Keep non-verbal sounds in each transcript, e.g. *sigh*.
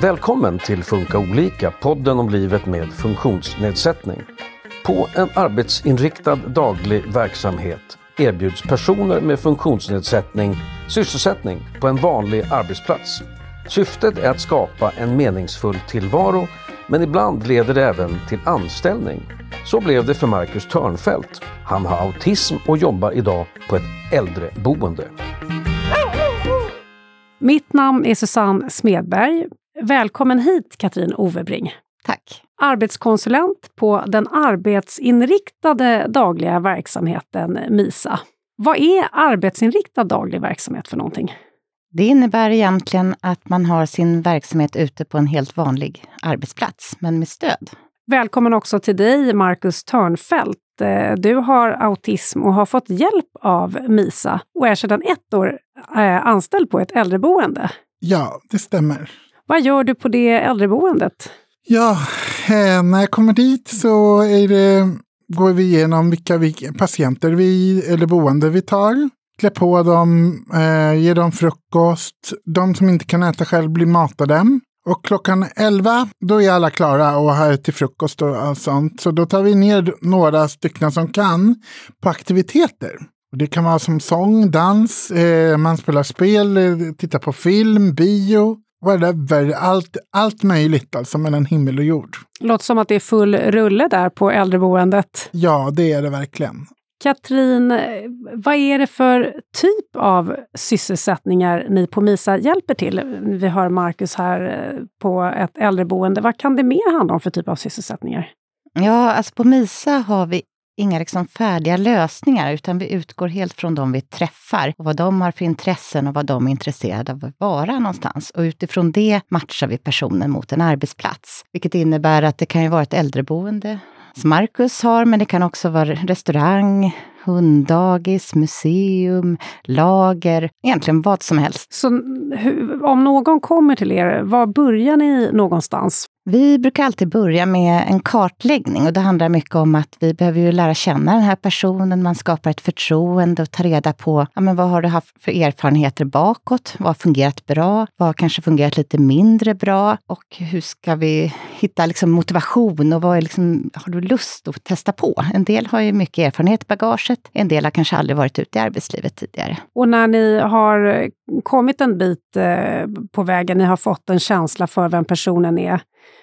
Välkommen till Funka olika, podden om livet med funktionsnedsättning. På en arbetsinriktad daglig verksamhet erbjuds personer med funktionsnedsättning sysselsättning på en vanlig arbetsplats. Syftet är att skapa en meningsfull tillvaro men ibland leder det även till anställning. Så blev det för Marcus Törnfält. Han har autism och jobbar idag på ett äldreboende. Mitt namn är Susanne Smedberg. Välkommen hit Katrin Ovebring. Tack. Arbetskonsulent på den arbetsinriktade dagliga verksamheten MISA. Vad är arbetsinriktad daglig verksamhet för någonting? Det innebär egentligen att man har sin verksamhet ute på en helt vanlig arbetsplats, men med stöd. Välkommen också till dig, Marcus Törnfält. Eh, du har autism och har fått hjälp av MISA och är sedan ett år eh, anställd på ett äldreboende. Ja, det stämmer. Vad gör du på det äldreboendet? Ja, eh, när jag kommer dit så det, går vi igenom vilka vi, patienter vi, eller boende vi tar. Klä på dem, eh, ge dem frukost. De som inte kan äta själv blir matade. Och klockan 11, då är alla klara och har till frukost och allt sånt. Så då tar vi ner några stycken som kan på aktiviteter. Det kan vara som sång, dans, eh, man spelar spel, eh, tittar på film, bio whatever, allt, allt möjligt alltså mellan himmel och jord. Låter som att det är full rulle där på äldreboendet. Ja, det är det verkligen. Katrin, eh, vad är det för typ av sysselsättningar ni på MISA hjälper till? Vi har Marcus här eh, på ett äldreboende. Vad kan det mer handla om för typ av sysselsättningar? Ja, alltså på MISA har vi inga liksom färdiga lösningar, utan vi utgår helt från de vi träffar och vad de har för intressen och vad de är intresserade av att vara någonstans. Och utifrån det matchar vi personen mot en arbetsplats, vilket innebär att det kan ju vara ett äldreboende som Marcus har, men det kan också vara restaurang, hunddagis, museum, lager, egentligen vad som helst. Så om någon kommer till er, var börjar ni någonstans? Vi brukar alltid börja med en kartläggning och det handlar mycket om att vi behöver ju lära känna den här personen. Man skapar ett förtroende och tar reda på ja, men vad har du haft för erfarenheter bakåt? Vad har fungerat bra? Vad har kanske fungerat lite mindre bra? Och hur ska vi hitta liksom motivation och vad är liksom, har du lust att testa på? En del har ju mycket erfarenhet i bagaget. En del har kanske aldrig varit ute i arbetslivet tidigare. Och när ni har kommit en bit eh, på vägen, ni har fått en känsla för vem personen är,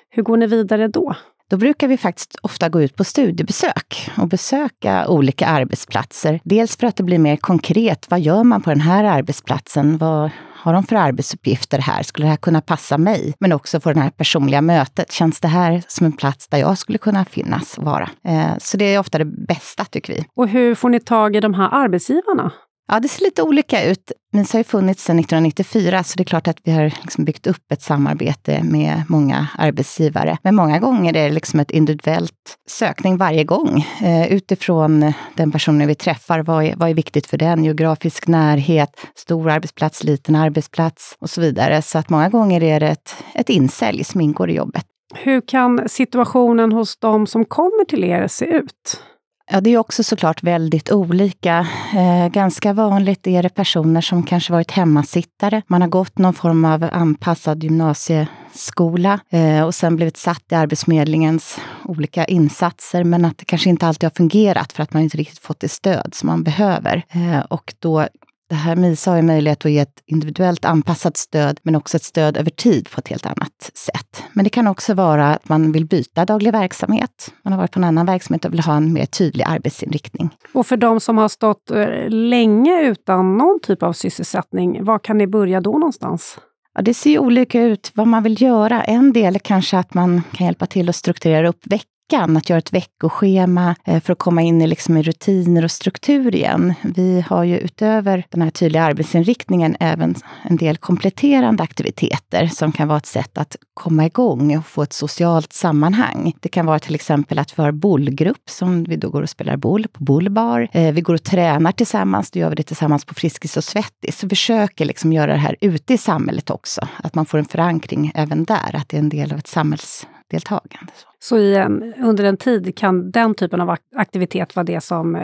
hur går ni vidare då? Då brukar vi faktiskt ofta gå ut på studiebesök och besöka olika arbetsplatser. Dels för att det blir mer konkret. Vad gör man på den här arbetsplatsen? Vad har de för arbetsuppgifter här? Skulle det här kunna passa mig? Men också få det här personliga mötet. Känns det här som en plats där jag skulle kunna finnas och vara? Eh, så det är ofta det bästa, tycker vi. Och hur får ni tag i de här arbetsgivarna? Ja, det ser lite olika ut. MISA har ju funnits sedan 1994, så det är klart att vi har liksom byggt upp ett samarbete med många arbetsgivare. Men många gånger är det liksom ett individuellt sökning varje gång. Eh, utifrån den personen vi träffar, vad är, vad är viktigt för den? Geografisk närhet, stor arbetsplats, liten arbetsplats och så vidare. Så att många gånger är det ett, ett insälj som ingår i jobbet. Hur kan situationen hos de som kommer till er se ut? Ja, det är också såklart väldigt olika. Eh, ganska vanligt är det personer som kanske varit hemmasittare. Man har gått någon form av anpassad gymnasieskola eh, och sen blivit satt i Arbetsförmedlingens olika insatser, men att det kanske inte alltid har fungerat för att man inte riktigt fått det stöd som man behöver. Eh, och då det här MISA har ju möjlighet att ge ett individuellt anpassat stöd, men också ett stöd över tid på ett helt annat sätt. Men det kan också vara att man vill byta daglig verksamhet. Man har varit på en annan verksamhet och vill ha en mer tydlig arbetsinriktning. Och för de som har stått eh, länge utan någon typ av sysselsättning, var kan ni börja då någonstans? Ja, det ser olika ut vad man vill göra. En del är kanske att man kan hjälpa till att strukturera upp veck veckan, att göra ett veckoschema eh, för att komma in i, liksom, i rutiner och struktur igen. Vi har ju utöver den här tydliga arbetsinriktningen även en del kompletterande aktiviteter som kan vara ett sätt att komma igång och få ett socialt sammanhang. Det kan vara till exempel att vi har bollgrupp som vi då går och spelar boll på bollbar. Eh, vi går och tränar tillsammans, då gör vi det tillsammans på Friskis och Svettis. Så vi försöker liksom göra det här ute i samhället också, att man får en förankring även där, att det är en del av ett samhälls deltagande. Så en, under en tid kan den typen av aktivitet vara det som eh,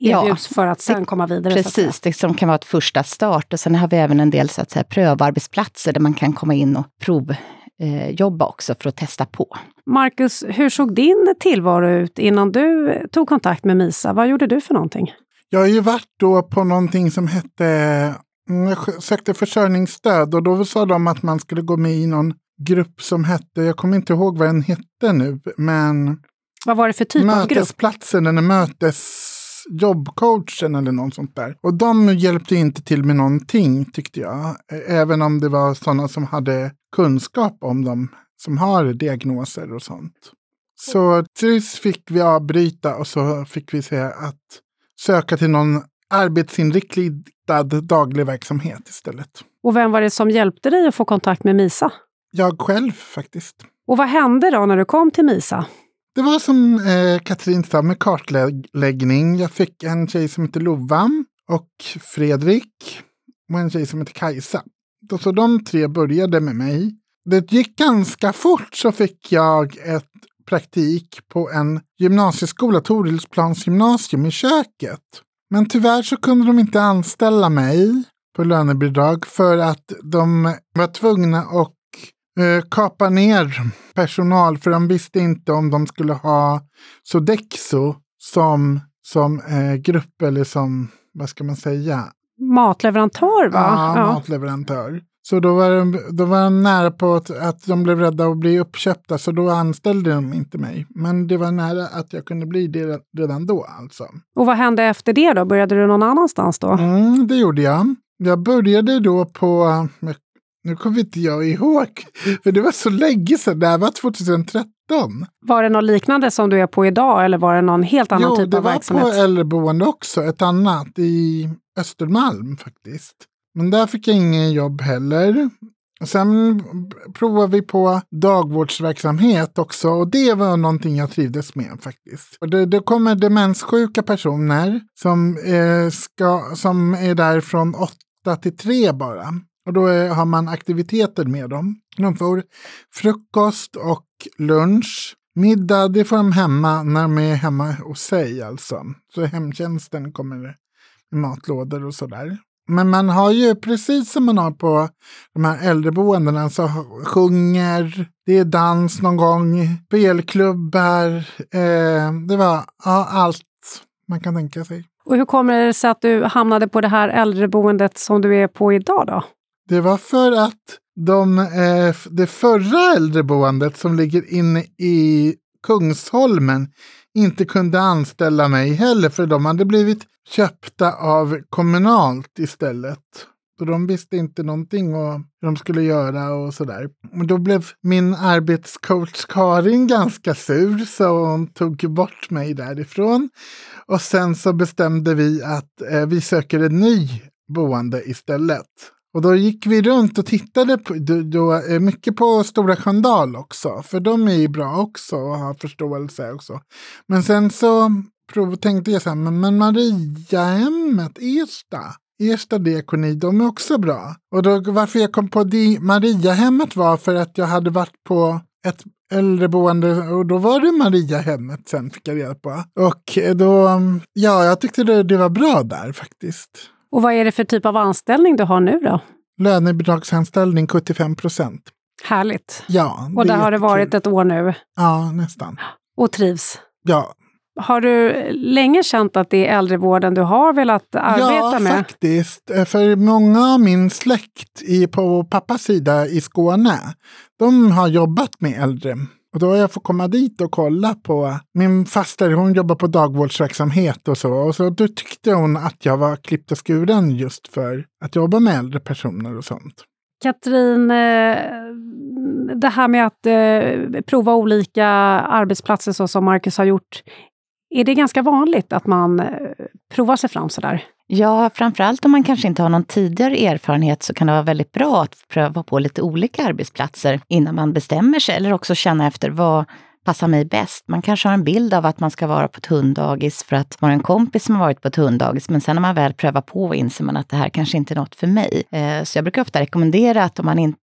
erbjuds ja, för att sen komma vidare? Precis, det som kan vara ett första start. Och sen har vi även en del så att säga, prövarbetsplatser där man kan komma in och provjobba också för att testa på. Marcus, hur såg din tillvaro ut innan du tog kontakt med MISA? Vad gjorde du för någonting? Jag har ju varit då på någonting som hette mm, jag sökte försörjningsstöd och då sa de att man skulle gå med i någon grupp som hette, jag kommer inte ihåg vad den hette nu, men vad var det för typ av grupp? Mötesplatsen, eller mötesjobbcoachen eller något sånt där. Och de hjälpte inte till med någonting tyckte jag. Även om det var sådana som hade kunskap om dem, som har diagnoser och sånt. Så tills fick vi avbryta och så fick vi se att söka till någon arbetsinriktad daglig verksamhet istället. Och vem var det som hjälpte dig att få kontakt med MISA? Jag själv faktiskt. Och vad hände då när du kom till MISA? Det var som eh, Katrin sa med kartläggning. Jag fick en tjej som heter Lova och Fredrik och en tjej som heter Kajsa. Så de tre började med mig. Det gick ganska fort så fick jag ett praktik på en gymnasieskola, Torilsplans gymnasium i köket. Men tyvärr så kunde de inte anställa mig på lönebidrag för att de var tvungna att eh, kapa ner personal för de visste inte om de skulle ha Sodexo som, som eh, grupp eller som, vad ska man säga? Matleverantör va? Ja, ja. matleverantör. Så då var, de, då var de nära på att, att de blev rädda att bli uppköpta, så då anställde de inte mig. Men det var nära att jag kunde bli det redan då alltså. Och vad hände efter det då? Började du någon annanstans då? Mm, det gjorde jag. Jag började då på, nu kommer inte jag ihåg, för det var så länge sedan, det här var 2013. Var det något liknande som du är på idag eller var det någon helt annan jo, typ av verksamhet? Jo, det var på äldreboende också, ett annat i Östermalm faktiskt. Men där fick jag ingen jobb heller. Sen provade vi på dagvårdsverksamhet också och det var någonting jag trivdes med faktiskt. Och det, det kommer demenssjuka personer som, eh, ska, som är där från åtta till tre bara. Och då är, har man aktiviteter med dem. De får frukost och lunch. Middag, det får de hemma när de är hemma hos sig alltså. Så hemtjänsten kommer med matlådor och sådär. Men man har ju precis som man har på de här äldreboendena så sjunger, det är dans någon gång, spelklubbar, eh, det var ja, allt man kan tänka sig. Och hur kommer det sig att du hamnade på det här äldreboendet som du är på idag då? Det var för att de, eh, det förra äldreboendet som ligger inne i Kungsholmen inte kunde anställa mig heller för de hade blivit köpta av kommunalt istället. Så de visste inte någonting om hur de skulle göra och sådär. Men då blev min arbetscoach Karin ganska sur så hon tog bort mig därifrån. Och sen så bestämde vi att eh, vi söker en ny boende istället. Och då gick vi runt och tittade på, då, då, mycket på Stora Sköndal också. För de är ju bra också och har förståelse också. Men sen så prov, tänkte jag så här, men, men Mariahemmet, Ersta, Ersta diakoni, de är också bra. Och då, varför jag kom på Mariahemmet var för att jag hade varit på ett äldreboende och då var det Mariahemmet sen fick jag reda på. Och då, ja, jag tyckte det, det var bra där faktiskt. Och vad är det för typ av anställning du har nu då? Lönebidragsanställning 75 procent. Härligt. Ja. Och där har det varit ett år nu? Ja, nästan. Och trivs? Ja. Har du länge känt att det är äldrevården du har velat arbeta ja, med? Ja, faktiskt. För många av min släkt i, på pappas sida i Skåne, de har jobbat med äldre. Och då har jag fått komma dit och kolla på min faster, hon jobbar på dagvårdsverksamhet och så. Och så då tyckte hon att jag var klippt och skuren just för att jobba med äldre personer och sånt. Katrin, eh, det här med att eh, prova olika arbetsplatser så som Marcus har gjort, är det ganska vanligt att man eh, provar sig fram sådär? Ja, framförallt om man kanske inte har någon tidigare erfarenhet så kan det vara väldigt bra att pröva på lite olika arbetsplatser innan man bestämmer sig, eller också känna efter vad passar mig bäst. Man kanske har en bild av att man ska vara på ett hunddagis för att man har en kompis som har varit på ett hunddagis, men sen när man väl prövar på inser man att det här kanske inte är något för mig. Eh, så jag brukar ofta rekommendera att om man inte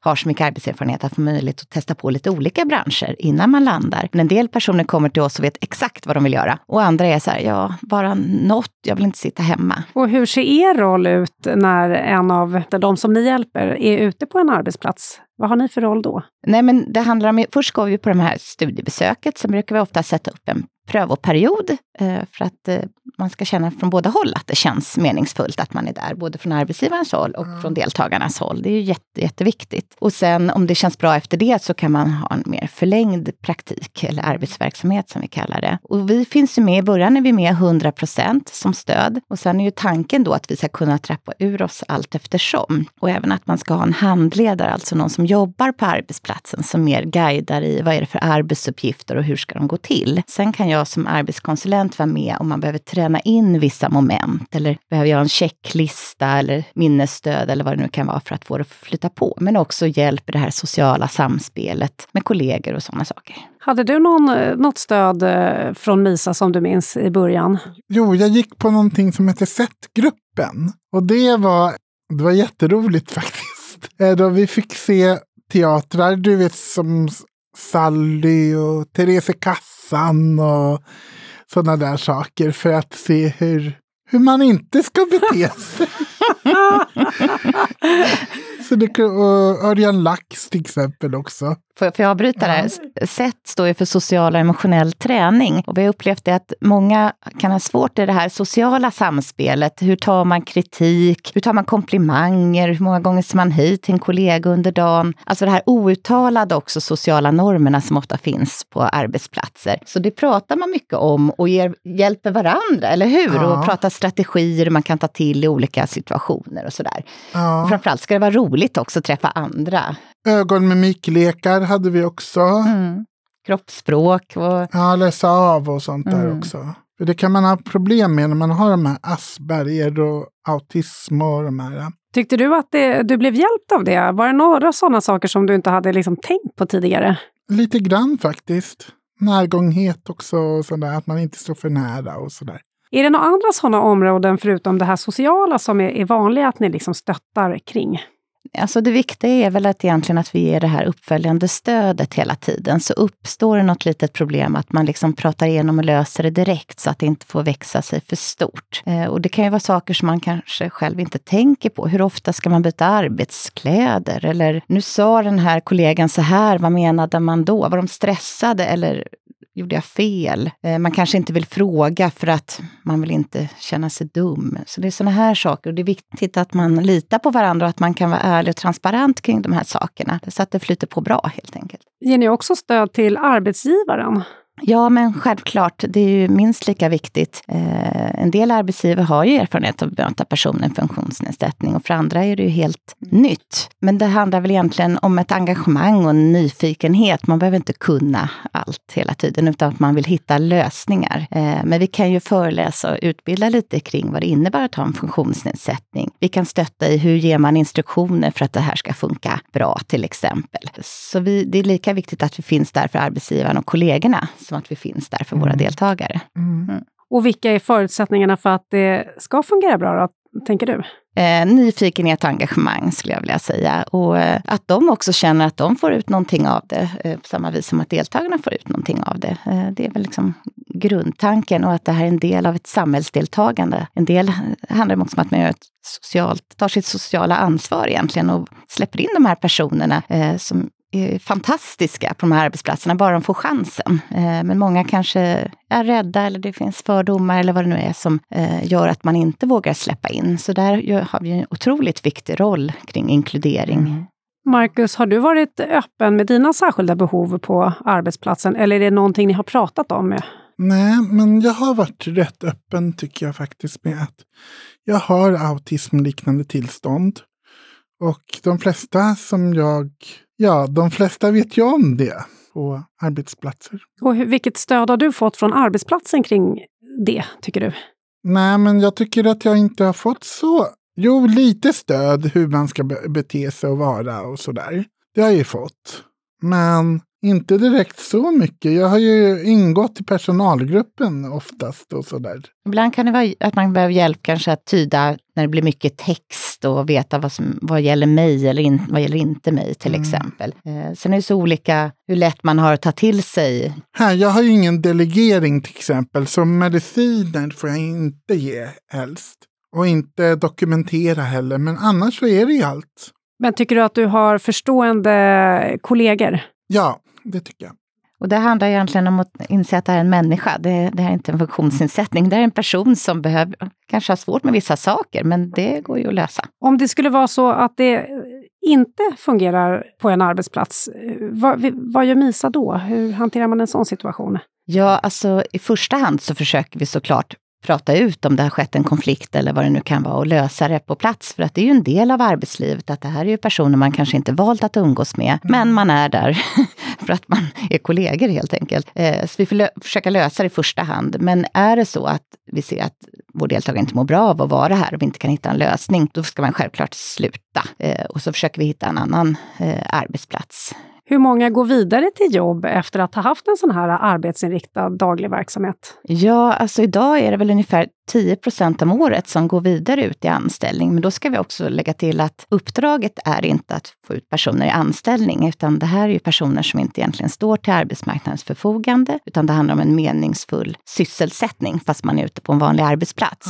har så mycket arbetserfarenhet att få möjlighet att testa på lite olika branscher innan man landar. Men en del personer kommer till oss och vet exakt vad de vill göra. Och andra är så här, ja, bara något, jag vill inte sitta hemma. Och hur ser er roll ut när en av de som ni hjälper är ute på en arbetsplats? Vad har ni för roll då? Nej, men det handlar om, först går vi på det här studiebesöket, sen brukar vi ofta sätta upp en prövoperiod eh, för att eh, man ska känna från båda håll att det känns meningsfullt att man är där, både från arbetsgivarens håll och mm. från deltagarnas håll. Det är ju jätte, jätteviktigt. Och sen om det känns bra efter det så kan man ha en mer förlängd praktik eller arbetsverksamhet som vi kallar det. Och vi finns ju med, i början är vi med 100 procent som stöd och sen är ju tanken då att vi ska kunna trappa ur oss allt eftersom. Och även att man ska ha en handledare, alltså någon som jobbar på arbetsplatsen som mer guidar i vad är det för arbetsuppgifter och hur ska de gå till. Sen kan jag som arbetskonsulent vara med om man behöver träna in vissa moment eller behöver jag en checklista eller minnesstöd eller vad det nu kan vara för att få det att flytta på. Men också hjälp i det här sociala samspelet med kollegor och sådana saker. Hade du någon, eh, något stöd eh, från MISA som du minns i början? Jo, jag gick på någonting som heter SET-gruppen. Och det var, det var jätteroligt *laughs* faktiskt. Eh, då vi fick se teatrar, du vet som Sally och Therese Kassan och sådana där saker för att se hur, hur man inte ska bete sig. *laughs* *laughs* Så det, och Örjan Lax till exempel också. Får får jag avbryta där? SET står ju för social och emotionell träning. Och vi har upplevt det att många kan ha svårt i det här sociala samspelet. Hur tar man kritik? Hur tar man komplimanger? Hur många gånger ser man hej till en kollega under dagen? Alltså det här outtalade också sociala normerna som ofta finns på arbetsplatser. Så det pratar man mycket om och ger, hjälper varandra, eller hur? Ja. Och pratar strategier man kan ta till i olika situationer och sådär. Ja. Framförallt ska det vara roligt också att träffa andra. Ögonmimiklekar hade vi också. Mm. Kroppsspråk. Och... Ja, läsa av och sånt mm. där också. För det kan man ha problem med när man har de här Asperger och autism och de här. Tyckte du att det, du blev hjälpt av det? Var det några sådana saker som du inte hade liksom tänkt på tidigare? Lite grann faktiskt. Närgånghet också, och sådär, att man inte står för nära och sådär. Är det några andra sådana områden förutom det här sociala som är, är vanliga att ni liksom stöttar kring? Alltså det viktiga är väl att egentligen att vi ger det här uppföljande stödet hela tiden. Så uppstår det något litet problem, att man liksom pratar igenom och löser det direkt så att det inte får växa sig för stort. Eh, och det kan ju vara saker som man kanske själv inte tänker på. Hur ofta ska man byta arbetskläder? Eller nu sa den här kollegan så här, vad menade man då? Var de stressade? Eller gjorde jag fel? Eh, man kanske inte vill fråga för att man vill inte känna sig dum. Så det är sådana här saker. Och det är viktigt att man litar på varandra och att man kan vara ärlig och transparent kring de här sakerna. Så att det flyter på bra helt enkelt. Ger ni också stöd till arbetsgivaren? Ja, men självklart. Det är ju minst lika viktigt. Eh, en del arbetsgivare har ju erfarenhet av att bemöta personer med funktionsnedsättning och för andra är det ju helt nytt. Men det handlar väl egentligen om ett engagemang och en nyfikenhet. Man behöver inte kunna allt hela tiden, utan att man vill hitta lösningar. Eh, men vi kan ju föreläsa och utbilda lite kring vad det innebär att ha en funktionsnedsättning. Vi kan stötta i hur ger man instruktioner för att det här ska funka bra, till exempel. Så vi, det är lika viktigt att vi finns där för arbetsgivaren och kollegorna som att vi finns där för våra mm. deltagare. Mm. mm. Och vilka är förutsättningarna för att det ska fungera bra, då, tänker du? Eh, nyfikenhet och engagemang skulle jag vilja säga. Och eh, att de också känner att de får ut någonting av det, eh, på samma vis som att deltagarna får ut någonting av det. Eh, det är väl liksom grundtanken och att det här är en del av ett samhällsdeltagande. En del handlar också om att man gör ett socialt, tar sitt sociala ansvar egentligen och släpper in de här personerna eh, som fantastiska på de här arbetsplatserna, bara de får chansen. Eh, men många kanske är rädda eller det finns fördomar eller vad det nu är som eh, gör att man inte vågar släppa in. Så där har vi en otroligt viktig roll kring inkludering. Mm. Marcus, har du varit öppen med dina särskilda behov på arbetsplatsen eller är det någonting ni har pratat om? Med? Nej, men jag har varit rätt öppen tycker jag faktiskt med att jag har autismliknande tillstånd. Och de flesta som jag Ja, de flesta vet ju om det på arbetsplatser. Och vilket stöd har du fått från arbetsplatsen kring det, tycker du? Nej, men jag tycker att jag inte har fått så... Jo, lite stöd hur man ska bete sig och vara och sådär. Det har jag ju fått. Men Inte direkt så mycket. Jag har ju ingått i personalgruppen oftast och sådär. Ibland kan det vara att man behöver hjälp kanske att tyda när det blir mycket text och veta vad som vad gäller mig eller in, vad gäller inte mig till mm. exempel. Eh, sen är det så olika hur lätt man har att ta till sig. Här, jag har ju ingen delegering till exempel, så mediciner får jag inte ge helst. Och inte dokumentera heller, men annars så är det ju allt. Men tycker du att du har förstående kollegor? Ja, det tycker jag. Och det handlar egentligen om att inse att det är en människa. Det, det här är inte en funktionsnedsättning. Det är en person som behöver, kanske har svårt med vissa saker, men det går ju att lösa. Om det skulle vara så att det inte fungerar på en arbetsplats, vad, vad gör MISA då? Hur hanterar man en sån situation? Ja, alltså i första hand så försöker vi såklart prata ut om det har skett en konflikt eller vad det nu kan vara och lösa det på plats. För att det är ju en del av arbetslivet att det här är ju personer man kanske inte valt att umgås med, mm. men man är där *laughs* för att man är kollegor helt enkelt. Eh, så vi får försöka lösa det i första hand. Men är det så att vi ser att vår deltagare inte mår bra av att vara här och vi inte kan hitta en lösning, då ska man självklart sluta. Eh, och så försöker vi hitta en annan eh, arbetsplats hur många går vidare till jobb efter att ha haft en sån här arbetsinriktad daglig verksamhet? Ja, alltså idag är det väl ungefär 10 procent om året som går vidare ut i anställning. Men då ska vi också lägga till att uppdraget är inte att få ut personer i anställning, utan det här är ju personer som inte egentligen står till arbetsmarknadens förfogande, utan det handlar om en meningsfull sysselsättning, fast man är ute på en vanlig arbetsplats.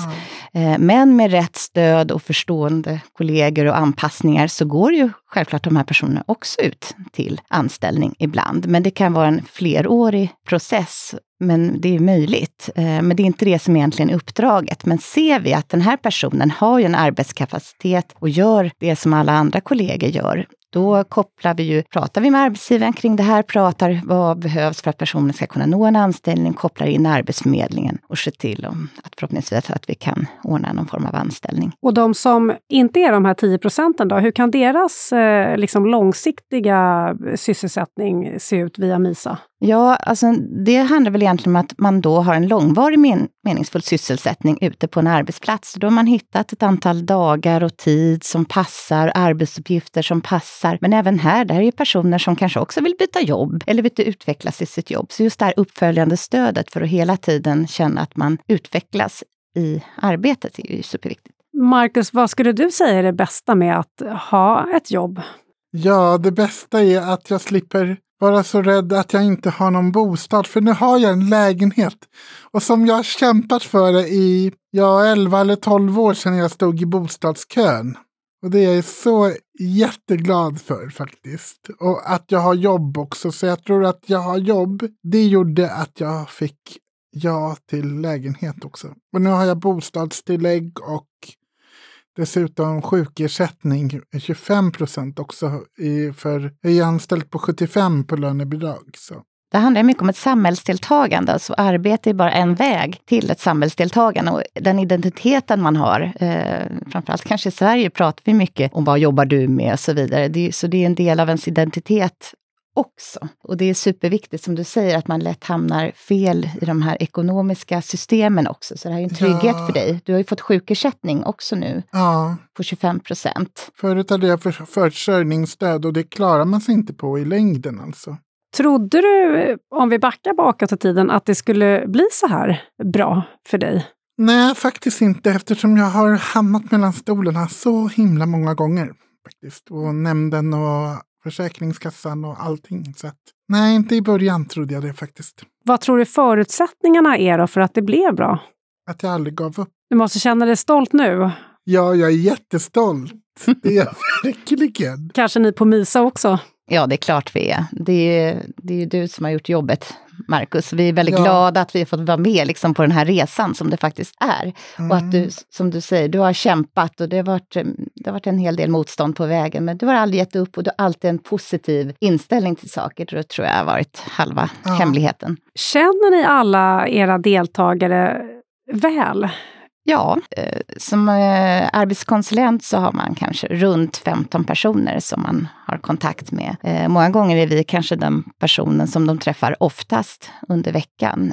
Mm. Men med rätt stöd och förstående kollegor och anpassningar så går ju självklart de här personerna också ut till anställning ibland. Men det kan vara en flerårig process men det är möjligt. Eh, men det är inte det som egentligen är uppdraget. Men ser vi att den här personen har ju en arbetskapacitet och gör det som alla andra kollegor gör, då kopplar vi ju, pratar vi med arbetsgivaren kring det här, pratar vad behövs för att personen ska kunna nå en anställning, kopplar in Arbetsförmedlingen och ser till om att förhoppningsvis att vi kan ordna någon form av anställning. Och de som inte är de här 10 procenten då, hur kan deras eh, liksom långsiktiga sysselsättning se ut via MISA? Ja, alltså det handlar väl egentligen om att man då har en långvarig meningsfull sysselsättning ute på en arbetsplats. Då har man hittat ett antal dagar och tid som passar, arbetsuppgifter som passar. Men även här, där är ju personer som kanske också vill byta jobb eller vill utvecklas i sitt jobb. Så just det här uppföljande stödet för att hela tiden känna att man utvecklas i arbetet är ju superviktigt. Marcus, vad skulle du säga är det bästa med att ha ett jobb? Ja, det bästa är att jag slipper vara så rädd att jag inte har någon bostad. För nu har jag en lägenhet. Och som jag har kämpat för det i ja, 11 eller 12 år sedan jag stod i bostadskön. Och det är jag så jätteglad för faktiskt. Och att jag har jobb också. Så jag tror att jag har jobb. Det gjorde att jag fick ja till lägenhet också. Och nu har jag bostadstillägg och Dessutom sjukersättning 25 procent också. I, för jag är anställd på 75 på lönebidrag. Så. Det handlar mycket om ett samhällsdeltagande. Alltså arbete är bara en väg till ett samhällsdeltagande. Och den identiteten man har, eh, framförallt kanske i Sverige pratar vi mycket om vad jobbar du med och så vidare. Det, så det är en del av ens identitet också. Och det är superviktigt som du säger att man lätt hamnar fel i de här ekonomiska systemen också. Så det här är en trygghet ja. för dig. Du har ju fått sjukersättning också nu ja. på 25 procent. Förut hade jag för, försörjningsstöd och det klarar man sig inte på i längden alltså. Trodde du, om vi backar bakåt i tiden, att det skulle bli så här bra för dig? Nej, faktiskt inte eftersom jag har hamnat mellan stolarna så himla många gånger. faktiskt. Och nämnden och Försäkringskassan och allting. Så att, nej, inte i början trodde jag det faktiskt. Vad tror du förutsättningarna är då för att det blev bra? Att jag aldrig gav upp. Du måste känna dig stolt nu. Ja, jag är jättestolt. Det är jag *laughs* verkligen. Kanske ni på MISA också? Ja, det är klart vi är. Det är, det är du som har gjort jobbet, Marcus. Vi är väldigt ja. glada att vi har fått vara med liksom, på den här resan som det faktiskt är. Mm. Och att du, mm. som du säger, du har kämpat och det har, varit, det har varit en hel del motstånd på vägen. Men du har aldrig gett upp och du har alltid en positiv inställning till saker. Det tror jag har varit halva ja. hemligheten. Känner ni alla era deltagare väl? Ja, eh, som eh, arbetskonsulent så har man kanske runt 15 personer som man har kontakt med. Eh, många gånger är vi kanske den personen som de träffar oftast under veckan.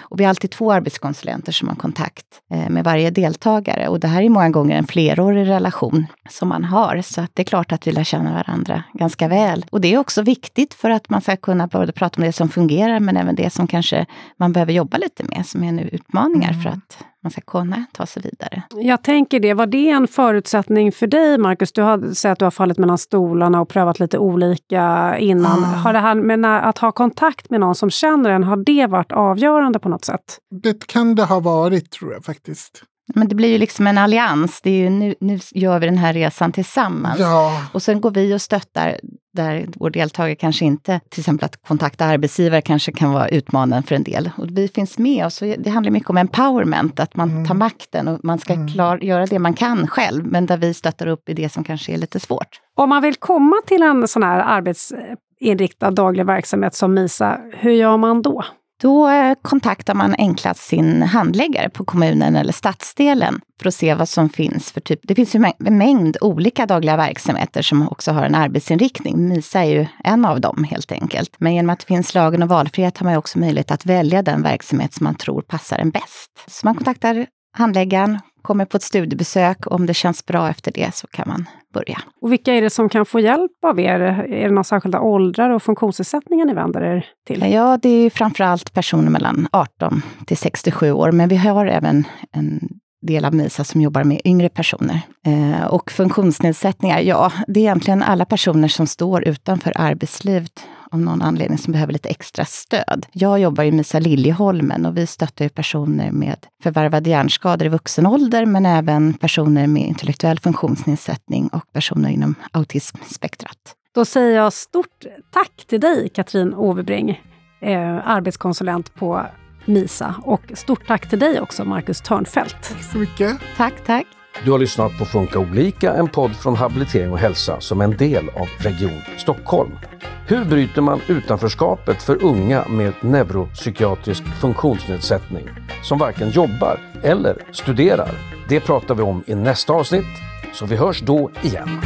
Och vi har alltid två arbetskonsulenter som har kontakt med varje deltagare. Och det här är många gånger en flerårig relation som man har. Så att det är klart att vi lär känna varandra ganska väl. Och det är också viktigt för att man ska kunna både prata om det som fungerar men även det som kanske man behöver jobba lite med, som är nu utmaningar mm. för att man ska kunna ta sig vidare. Jag tänker det. Var det en förutsättning för dig, Marcus? Du har sagt att du har fallit mellan stolarna och prövat lite olika innan. Mm. Har det här med att ha kontakt med någon som känner en, har det varit avgörande på något sätt? Det kan det ha varit, tror jag faktiskt. Men det blir ju liksom en allians. Det är ju nu, nu gör vi den här resan tillsammans. Ja. Och sen går vi och stöttar där vår deltagare kanske inte, till exempel att kontakta arbetsgivare kanske kan vara utmanande för en del. Och vi finns med oss. Det handlar mycket om empowerment, att man mm. tar makten och man ska mm. klar, göra det man kan själv, men där vi stöttar upp i det som kanske är lite svårt. Om man vill komma till en sån här arbetsinriktad daglig verksamhet som MISA, hur gör man då? Då eh, kontaktar man enklast sin handläggare på kommunen eller stadsdelen för att se vad som finns för typ. Det finns ju en mängd olika dagliga verksamheter som också har en arbetsinriktning. MISA är ju en av dem helt enkelt. Men genom att det finns lagen och valfrihet har man också möjlighet att välja den verksamhet som man tror passar en bäst. Så man kontaktar handläggaren, kommer på ett studiebesök. Om det känns bra efter det så kan man börja. Och vilka är det som kan få hjälp av er? Är det några särskilda åldrar och funktionsnedsättningar ni vänder er till? Ja, det är framförallt personer mellan 18 till 67 år, men vi har även en del av MISA som jobbar med yngre personer. Eh, och funktionsnedsättningar, ja, det är egentligen alla personer som står utanför arbetslivet av någon anledning som behöver lite extra stöd. Jag jobbar i MISA Liljeholmen och vi stöttar personer med förvärvade hjärnskador i vuxen ålder, men även personer med intellektuell funktionsnedsättning och personer inom autismspektrat. Då säger jag stort tack till dig, Katrin Overbring, eh, arbetskonsulent på MISA. Och stort tack till dig också, Marcus Törnfält. Tack så mycket. Tack, tack. Du har lyssnat på Funka olika, en podd från Habilitering och hälsa som är en del av Region Stockholm. Hur bryter man utanförskapet för unga med neuropsykiatrisk funktionsnedsättning som varken jobbar eller studerar? Det pratar vi om i nästa avsnitt, så vi hörs då igen.